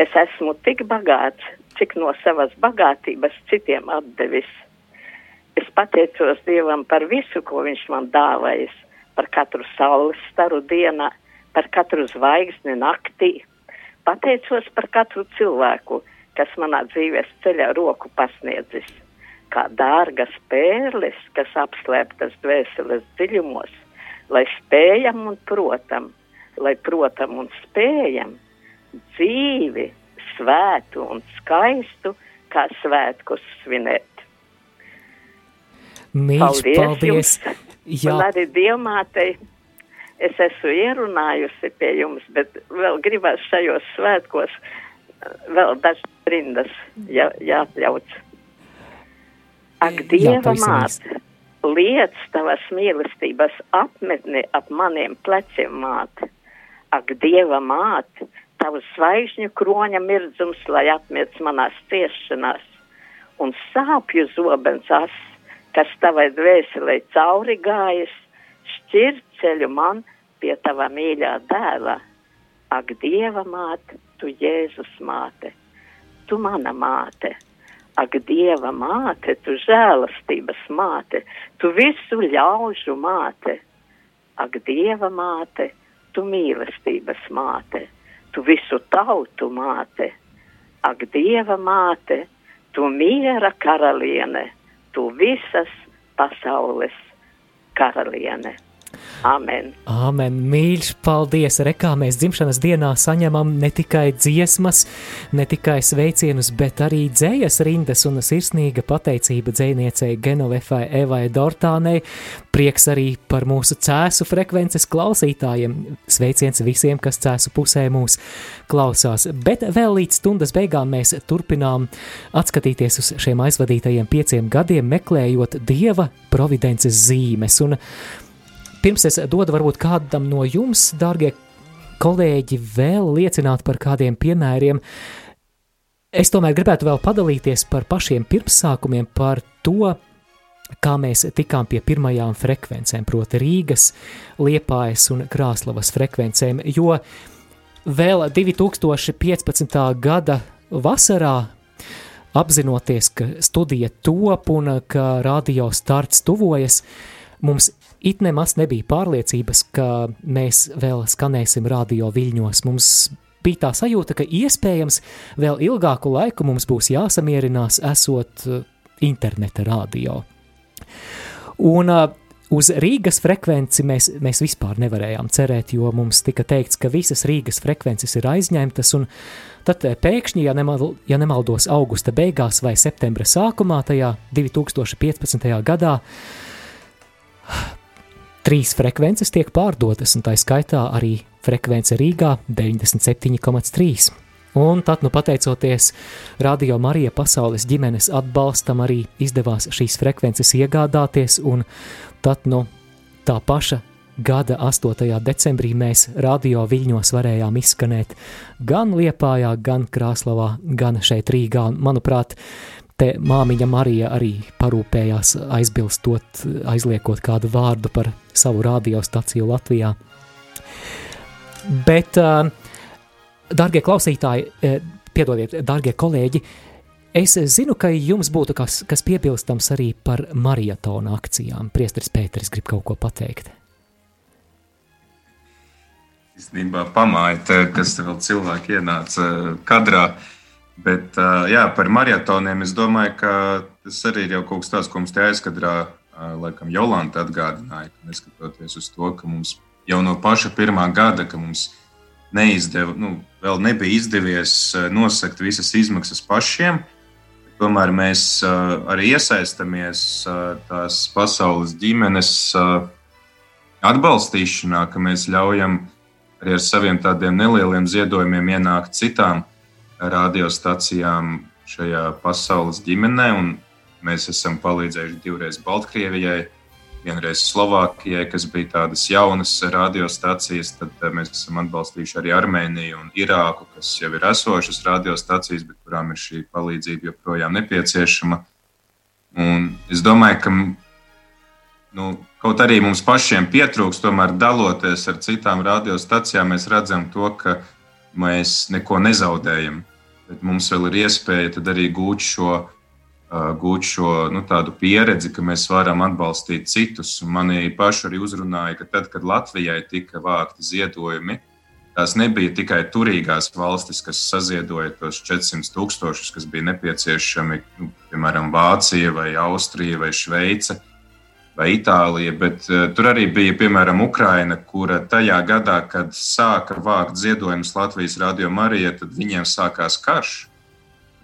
Es esmu tik bagāts, cik no savas bagātības citiem atdevis. Es pateicos Dievam par visu, ko Viņš man dāvājis, par katru saules staru dienā, par katru zvaigzni naktī. Pateicos par katru cilvēku, kas manā dzīves ceļā roku pasniedzis, kā dārgas pērles, kas apslēptas dvēseles dziļumos, lai spējam un protam, lai protam un spējam dzīvi, svētu un skaistu, kā svētkus svinēt. Mīļš, paldies! Jā. Un arī Dievmātei es esmu ierunājusi pie jums, bet vēl gribas šajos svētkos eh, vēl dažas rindas jā, jāatļauts. Ak, Dieva māte, liec tavas mīlestības apmetni ap maniem pleciem māte. Ak, Dieva māte, tavs zvaigžņu kroņa mirdzums, lai apmiec manās ciešanās, un sāpju zobens as, kas tavai dvēselē cauri gājas, šķir ceļu man pie tava mīļā dēla. Ak, Dieva māte, tu Jēzus māte, tu mana māte. Ak, Dieva māte, tu žēlastības māte, tu visu ļaužu māte. Ak, Dieva māte, tu mīlestības māte, tu visu tautu māte. ak, Dieva māte, tu miera karaliene, tu visas pasaules karaliene. Amen. Āmen, mīļš, paldies! Rekā mēs dzimšanas dienā saņemam ne tikai dziesmas, ne tikai sveicienus, bet arī dzējas rindas un sirsnīga pateicība dzēniecei Genovefai Evai Dortānei. Prieks arī par mūsu cēsu frekvences klausītājiem. Sveiciens visiem, kas cēsu pusē mūs klausās. Bet vēl līdz stundas beigām mēs turpinām atskatīties uz šiem aizvadītajiem pieciem gadiem, meklējot Dieva providences zīmes. Un Pirms es dodu varbūt kādam no jums, dārgie kolēģi, vēl liecināt par kādiem piemēriem, es tomēr gribētu vēl padalīties par pašiem pirmsākumiem, par to, kā mēs tikām pie pirmajām frekvencēm, proti Rīgas, Liepājas un Krāslavas frekvencēm, jo vēl 2015. gada vasarā apzinoties, ka studija top un ka radio starts tuvojas, mums it nemaz nebija pārliecības, ka mēs vēl skanēsim radio viļņos. Mums bija tā sajūta, ka iespējams vēl ilgāku laiku mums būs jāsamierinās esot uh, interneta radio. Un uh, uz Rīgas frekvenci mēs, mēs vispār nevarējām cerēt, jo mums tika teikts, ka visas Rīgas frekvences ir aizņemtas, un tad uh, pēkšņi, ja, nemal, ja nemaldos augusta beigās vai septembra sākumā, tajā 2015. gadā, Trīs frekvences tiek pārdotas, un tā skaitā arī frekvence Rīgā 97,3. Un tad, nu, pateicoties Radio Marija pasaules ģimenes atbalstam, arī izdevās šīs frekvences iegādāties, un tad, nu, tā paša gada 8. decembrī mēs radio viļņos varējām izskanēt gan Liepājā, gan Krāslavā, gan šeit Rīgā. Un, manuprāt, te māmiņa Marija arī parūpējās aizbilstot, aizliekot kādu vārdu par savu radiostaciju Latvijā. Bet, darbie klausītāji, piedodiet, darbie kolēģi, es zinu, ka jums būtu kas, kas piebilstams arī par maratona akcijām. Priesteris Pēteris grib kaut ko pateikt. Īstenībā pamājiet, kas vēl cilvēki ienāca kadrā. Uh, Bet jā, par maratoniem es domāju, ka tas arī ir kaut kas tāds, ko mums te aizkadrā, laikam, Jolanta atgādināja, ka neskatoties uz to, ka mums jau no paša pirmā gada, ka mums neizdeva, nu, vēl nebija izdevies nosakt visas izmaksas pašiem, tomēr mēs arī iesaistamies tās pasaules ģimenes atbalstīšanā, ka mēs ļaujam arī ar saviem tādiem nelieliem ziedojumiem ienākt citām radiostacijām šajā pasaules ģimenē. Mēs esam palīdzējuši divreiz Baltkrievijai, vienreiz Slovākijai, kas bija tādas jaunas radiostacijas. Tad eh, mēs esam atbalstījuši arī Armēniju un Irāku, kas jau ir esošas radiostacijas, bet kurām ir šī palīdzība joprojām nepieciešama. Un es domāju, ka nu, kaut arī mums pašiem pietrūks, tomēr daloties ar citām radiostacijām, mēs redzam to, ka mēs neko nezaudējam bet mums vēl ir iespēja arī gūt šo, gūt šo nu, pieredzi, ka mēs varam atbalstīt citus. Un manī paši arī uzrunāja, ka tad, kad Latvijai tika vākti ziedojumi, tās nebija tikai turīgās valstis, kas saziedoja tos 400 tūkstošus, kas bija nepieciešami, nu, piemēram, Vācija vai Austrija vai Šveice vai Itālija, bet uh, tur arī bija, piemēram, Ukraina, kura tajā gadā, kad sāka vākt ziedojumus Latvijas radio Marijai, tad viņiem sākās karš.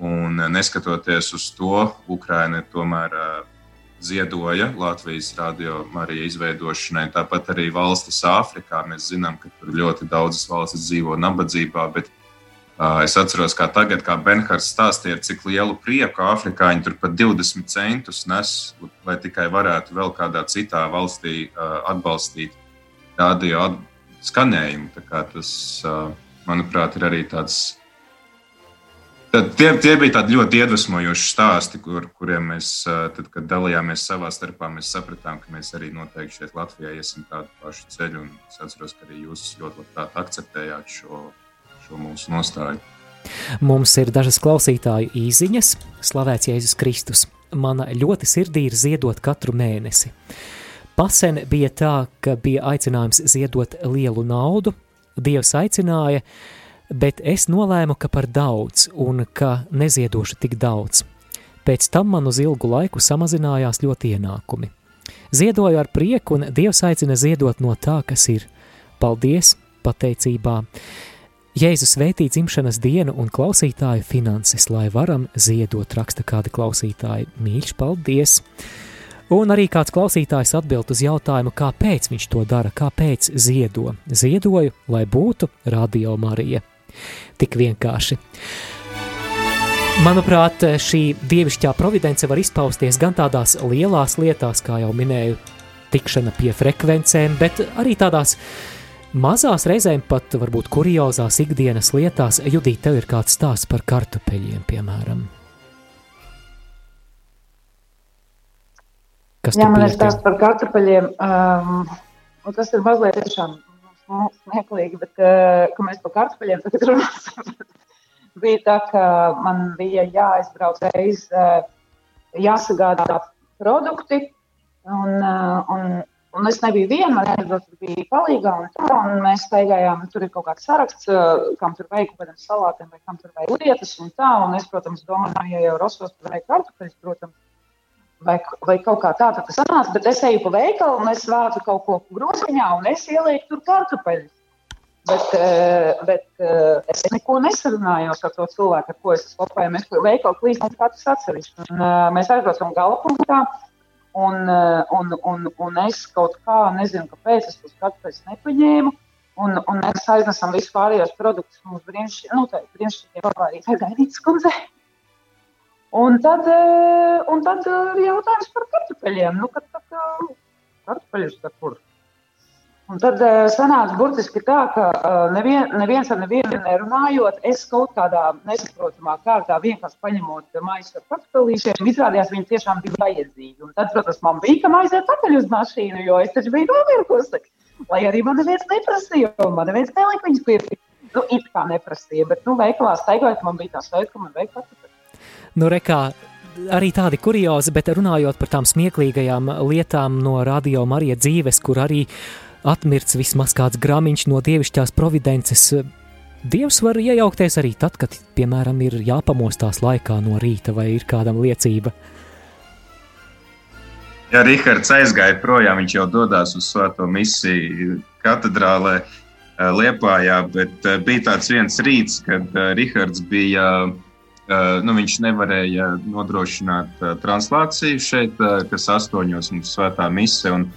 Un uh, neskatoties uz to, Ukraina tomēr uh, ziedoja Latvijas radio Marija izveidošanai. Tāpat arī valstis Āfrikā. Mēs zinām, ka tur ļoti daudzas valstis dzīvo nabadzībā, bet Es atceros, kā tagad, kā Benhārds stāstīja, cik lielu prieku afrikāņi tur pat 20 centus nes, lai tikai varētu vēl kādā citā valstī atbalstīt radio skanējumu. Tas, manuprāt, ir arī tāds. Tad tie, tie bija tādi ļoti iedvesmojoši stāsti, kur, kuriem mēs, tad, kad dalījāmies savā starpā, mēs sapratām, ka mēs arī noteikti šeit Latvijā iesim tādu pašu ceļu. Es atceros, ka arī jūs ļoti labprāt akceptējāt šo šo mūsu nostāju. Mums ir dažas klausītāju īsiņas, slavēts Jēzus Kristus. Man ļoti sirdī ir ziedot katru mēnesi. Pasen bija tā, ka bija aicinājums ziedot lielu naudu. Dievs aicināja, bet es nolēmu, ka par daudz un ka neziedošu tik daudz. Pēc tam man uz ilgu laiku samazinājās ļoti ienākumi. Ziedoju ar prieku, un Dievs aicina ziedot no tā, kas ir. Paldies, pateicībā! Jēzus vētī dzimšanas dienu un klausītāju finanses, lai varam ziedot, raksta kādi klausītāji. Mīļš, paldies! Un arī kāds klausītājs atbild uz jautājumu, kāpēc viņš to dara, kāpēc ziedo. Ziedoju, lai būtu radio Marija. Tik vienkārši. Manuprāt, šī dievišķā providence var izpausties gan tādās lielās lietās, kā jau minēju, tikšana pie frekvencēm, bet arī tādās mazās reizēm pat varbūt kuriozās ikdienas lietās. Judīt, tev ir kāds stāsts par kartupeļiem, piemēram. Kas Jā, man ir stāsts par kartupeļiem. Um, un tas ir mazliet tiešām smieklīgi, bet uh, kad mēs par kartupeļiem tagad runāsim, bija tā, ka man bija jāizbrauc reiz, uh, jāsagādā produkti, un, uh, un, un es nebiju viena, man bija palīgā, un, tā, un mēs staigājām, tur ir kaut kāds saraksts, kam tur vajag kaut kādiem salātiem, vai kam tur vajag lietas, un tā, un es, protams, domāju, ja jau Rosos tur vajag kartupeļus, protams, vai, vai kaut kā tāda tas sanāca, bet es eju pa veikalu un es vācu kaut ko groziņā un es ielieku tur kartupeļus. Bet, bet es neko nesarunājos ar to cilvēku, ar ko es kopēju. Mēs veikalu klīstam katrs atsevišķi. Mēs aizbraucam gala punktā. Un, eh, un, un, un es kaut kā nezinu, kāpēc es tos kartupeļus nepaņēmu. Un, un mēs aiznesam visu pārējos produktus mums brīnišķīgi, nu, tā brīnišķīgi pavārīt gaidītas kundzei. Un tad, eh, un tad eh, jautājums par kartupeļiem. Nu, kad, tad, kartupeļus tad kur? Un tad eh, sanāca burtiski tā, ka eh, nevien, neviens ar nevienu nerunājot, es kaut kādā nesaprotamā kārtā vienkārši paņemot maisu ar kartupelīšiem, izrādījās viņi tiešām bija vajadzīgi. Un tad, protams, man bija, kam aiziet pakaļ uz mašīnu, jo es taču biju nomirkusi. Lai arī man neviens neprasīja, man neviens nelika viņus pirkt. Nu, it kā neprasīja, bet, nu, veikalā staigājot, man bija tā sajūta, ka man vajag kartupeļus. Nu, rekā, arī tādi kuriozi, bet runājot par tām smieklīgajām lietām no radio Marija dzīves, kur arī atmirts vismaz kāds gramiņš no dievišķās providences. Dievs var iejaukties arī tad, kad, piemēram, ir jāpamostās laikā no rīta vai ir kādam liecība. Ja Rihards aizgāja projām, viņš jau dodas uz Svēto misiju katedrālē eh, Liepājā, bet eh, bija tāds viens rīts, kad eh, Rihards bija, nu, viņš nevarēja nodrošināt eh, translāciju šeit, eh, kas astoņos mums Svētā misija, un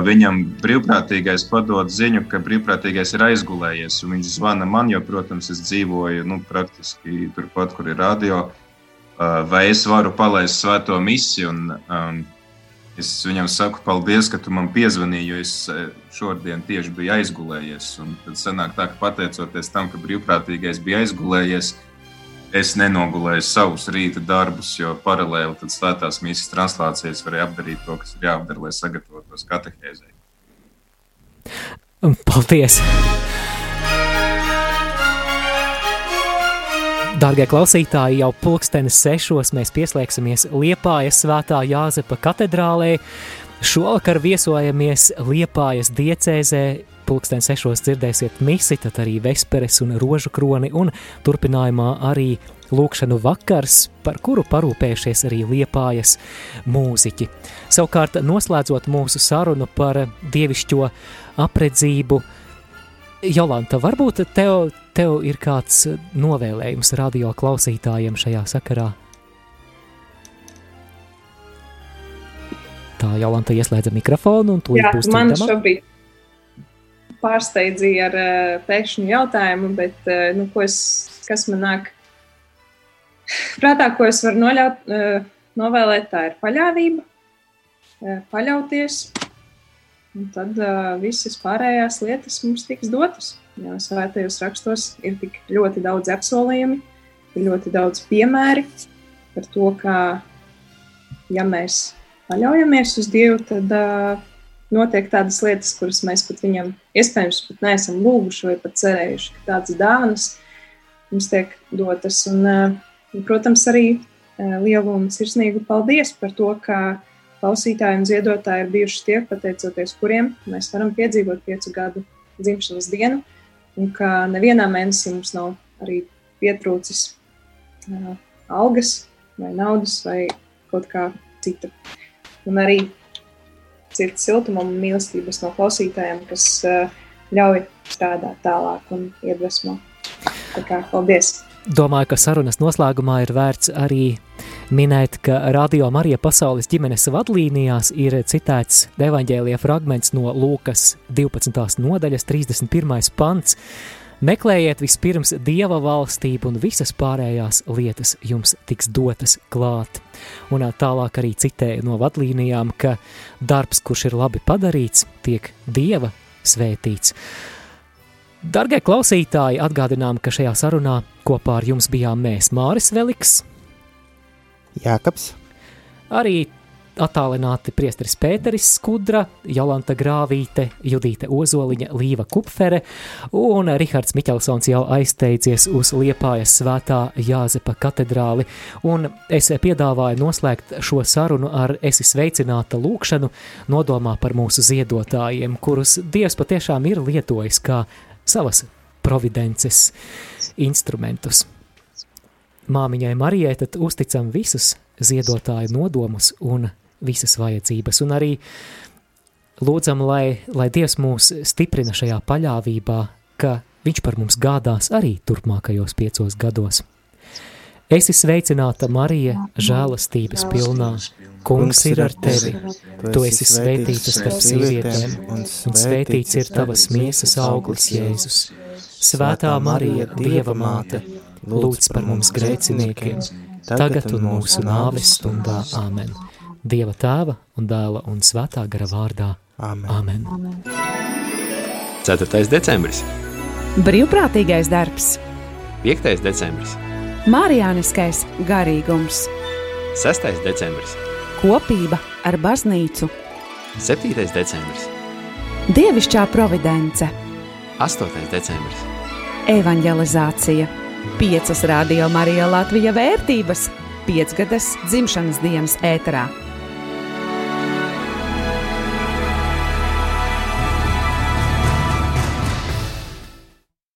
viņam brīvprātīgais padod ziņu, ka brīvprātīgais ir aizgulējies, viņš zvana man, jo, protams, es dzīvoju, nu, praktiski turpat, kur ir radio, eh, vai es varu palaist Svēto misiju, un um, Es viņam saku, paldies, ka tu man piezvanīji, jo es eh, šodien tieši biju aizgulējies. Un tad sanāk tā, ka pateicoties tam, ka brīvprātīgais bija aizgulējies, es nenogulēju savus rīta darbus, jo paralēli tad svētās misijas translācijas varēja apdarīt to, kas ir jāapdara, lai sagatavotos katehēzē. Paldies! Dārgie klausītāji, jau pulkstenis sešos mēs pieslēgsimies Liepājas svētā Jāzepa katedrālē. Šovakar viesojamies Liepājas diecēzē. Pulksten sešos dzirdēsiet misi, tad arī vesperes un rožu kroni un turpinājumā arī lūkšanu vakars, par kuru parūpējušies arī Liepājas mūziķi. Savukārt, noslēdzot mūsu sarunu par dievišķo apredzību, Jolanta, varbūt tev, tev ir kāds novēlējums radio klausītājiem šajā sakarā? Tā Jolanta ieslēdza mikrofonu un tūlīt Jā, būs man šobrīd pārsteidzīja ar uh, pēkšņu jautājumu, bet uh, nu, es, kas man nāk prātā, ko es varu noļaut, uh, novēlēt, tā ir paļāvība, uh, paļauties, un tad uh, visas pārējās lietas mums tiks dotas. Jo svētajos rakstos ir tik ļoti daudz apsolījumi, ir ļoti daudz piemēri par to, ka, ja mēs paļaujamies uz Dievu, tad uh, notiek tādas lietas, kuras mēs pat viņam iespējams pat neesam lūguši vai pat cerējuši, ka tādas dāvanas mums tiek dotas. Un, uh, protams, arī uh, lielu un sirsnīgu paldies par to, ka klausītāji un ziedotāji ir bijuši tie, pateicoties kuriem mēs varam piedzīvot piecu gadu dzimšanas dienu. un ka nevienā mēnesī mums nav arī pietrūcis uh, algas vai naudas vai kaut kā cita. Un arī sirds siltuma un mīlestības no klausītājiem, kas uh, ļauj strādāt tālāk un iedvesmo. Tā kā paldies! Domāju, ka sarunas noslēgumā ir vērts arī minēt, ka Radio Marija pasaules ģimenes vadlīnijās ir citēts evaņģēlija fragments no Lūkas 12. nodaļas 31. pants. Meklējiet vispirms Dieva valstību un visas pārējās lietas jums tiks dotas klāt. Un tālāk arī citēja no vadlīnijām, ka darbs, kurš ir labi padarīts, tiek Dieva svētīts. Dargie klausītāji, atgādinām, ka šajā sarunā kopā ar jums bijām mēs Māris Veliks, Jākaps, arī attālināti priesteris Pēteris Skudra, Jolanta Grāvīte, Judīte Ozoliņa, Līva Kupfere un Rihards Miķelsons jau aizteicies uz Liepājas svētā Jāzepa katedrāli, un es piedāvāju noslēgt šo sarunu ar esi sveicināta lūkšanu nodomā par mūsu ziedotājiem, kurus Dievs patiešām ir lietojis kā savas providences instrumentus. Māmiņai Marijai tad uzticam visus ziedotāju nodomus un visas vajadzības, un arī lūdzam, lai, lai Dievs mūs stiprina šajā paļāvībā, ka Viņš par mums gādās arī turpmākajos piecos gados. Esi sveicināta, Marija, žēlastības pilnā. Kungs ir ar tevi. Tu esi svētīta starp sievietēm, un svētīts ir tavas miesas auglis, Jēzus. Svētā Marija, Dieva māte, lūdz par mums grēciniekiem, tagad un mūsu nāves stundā. Āmen. Dieva tēva un dēla un svētā gara vārdā. Amen. Amen. 4. decembris, Brīvprātīgais darbs, 5. decembris, Mārijāniskais garīgums, 6. decembris, kopība ar baznīcu, 7. decembris, dievišķā providence, 8. decembris, evanģelizācija, piecas radio Marija Latvija vērtības, piecgadas dzimšanas dienas ēterā.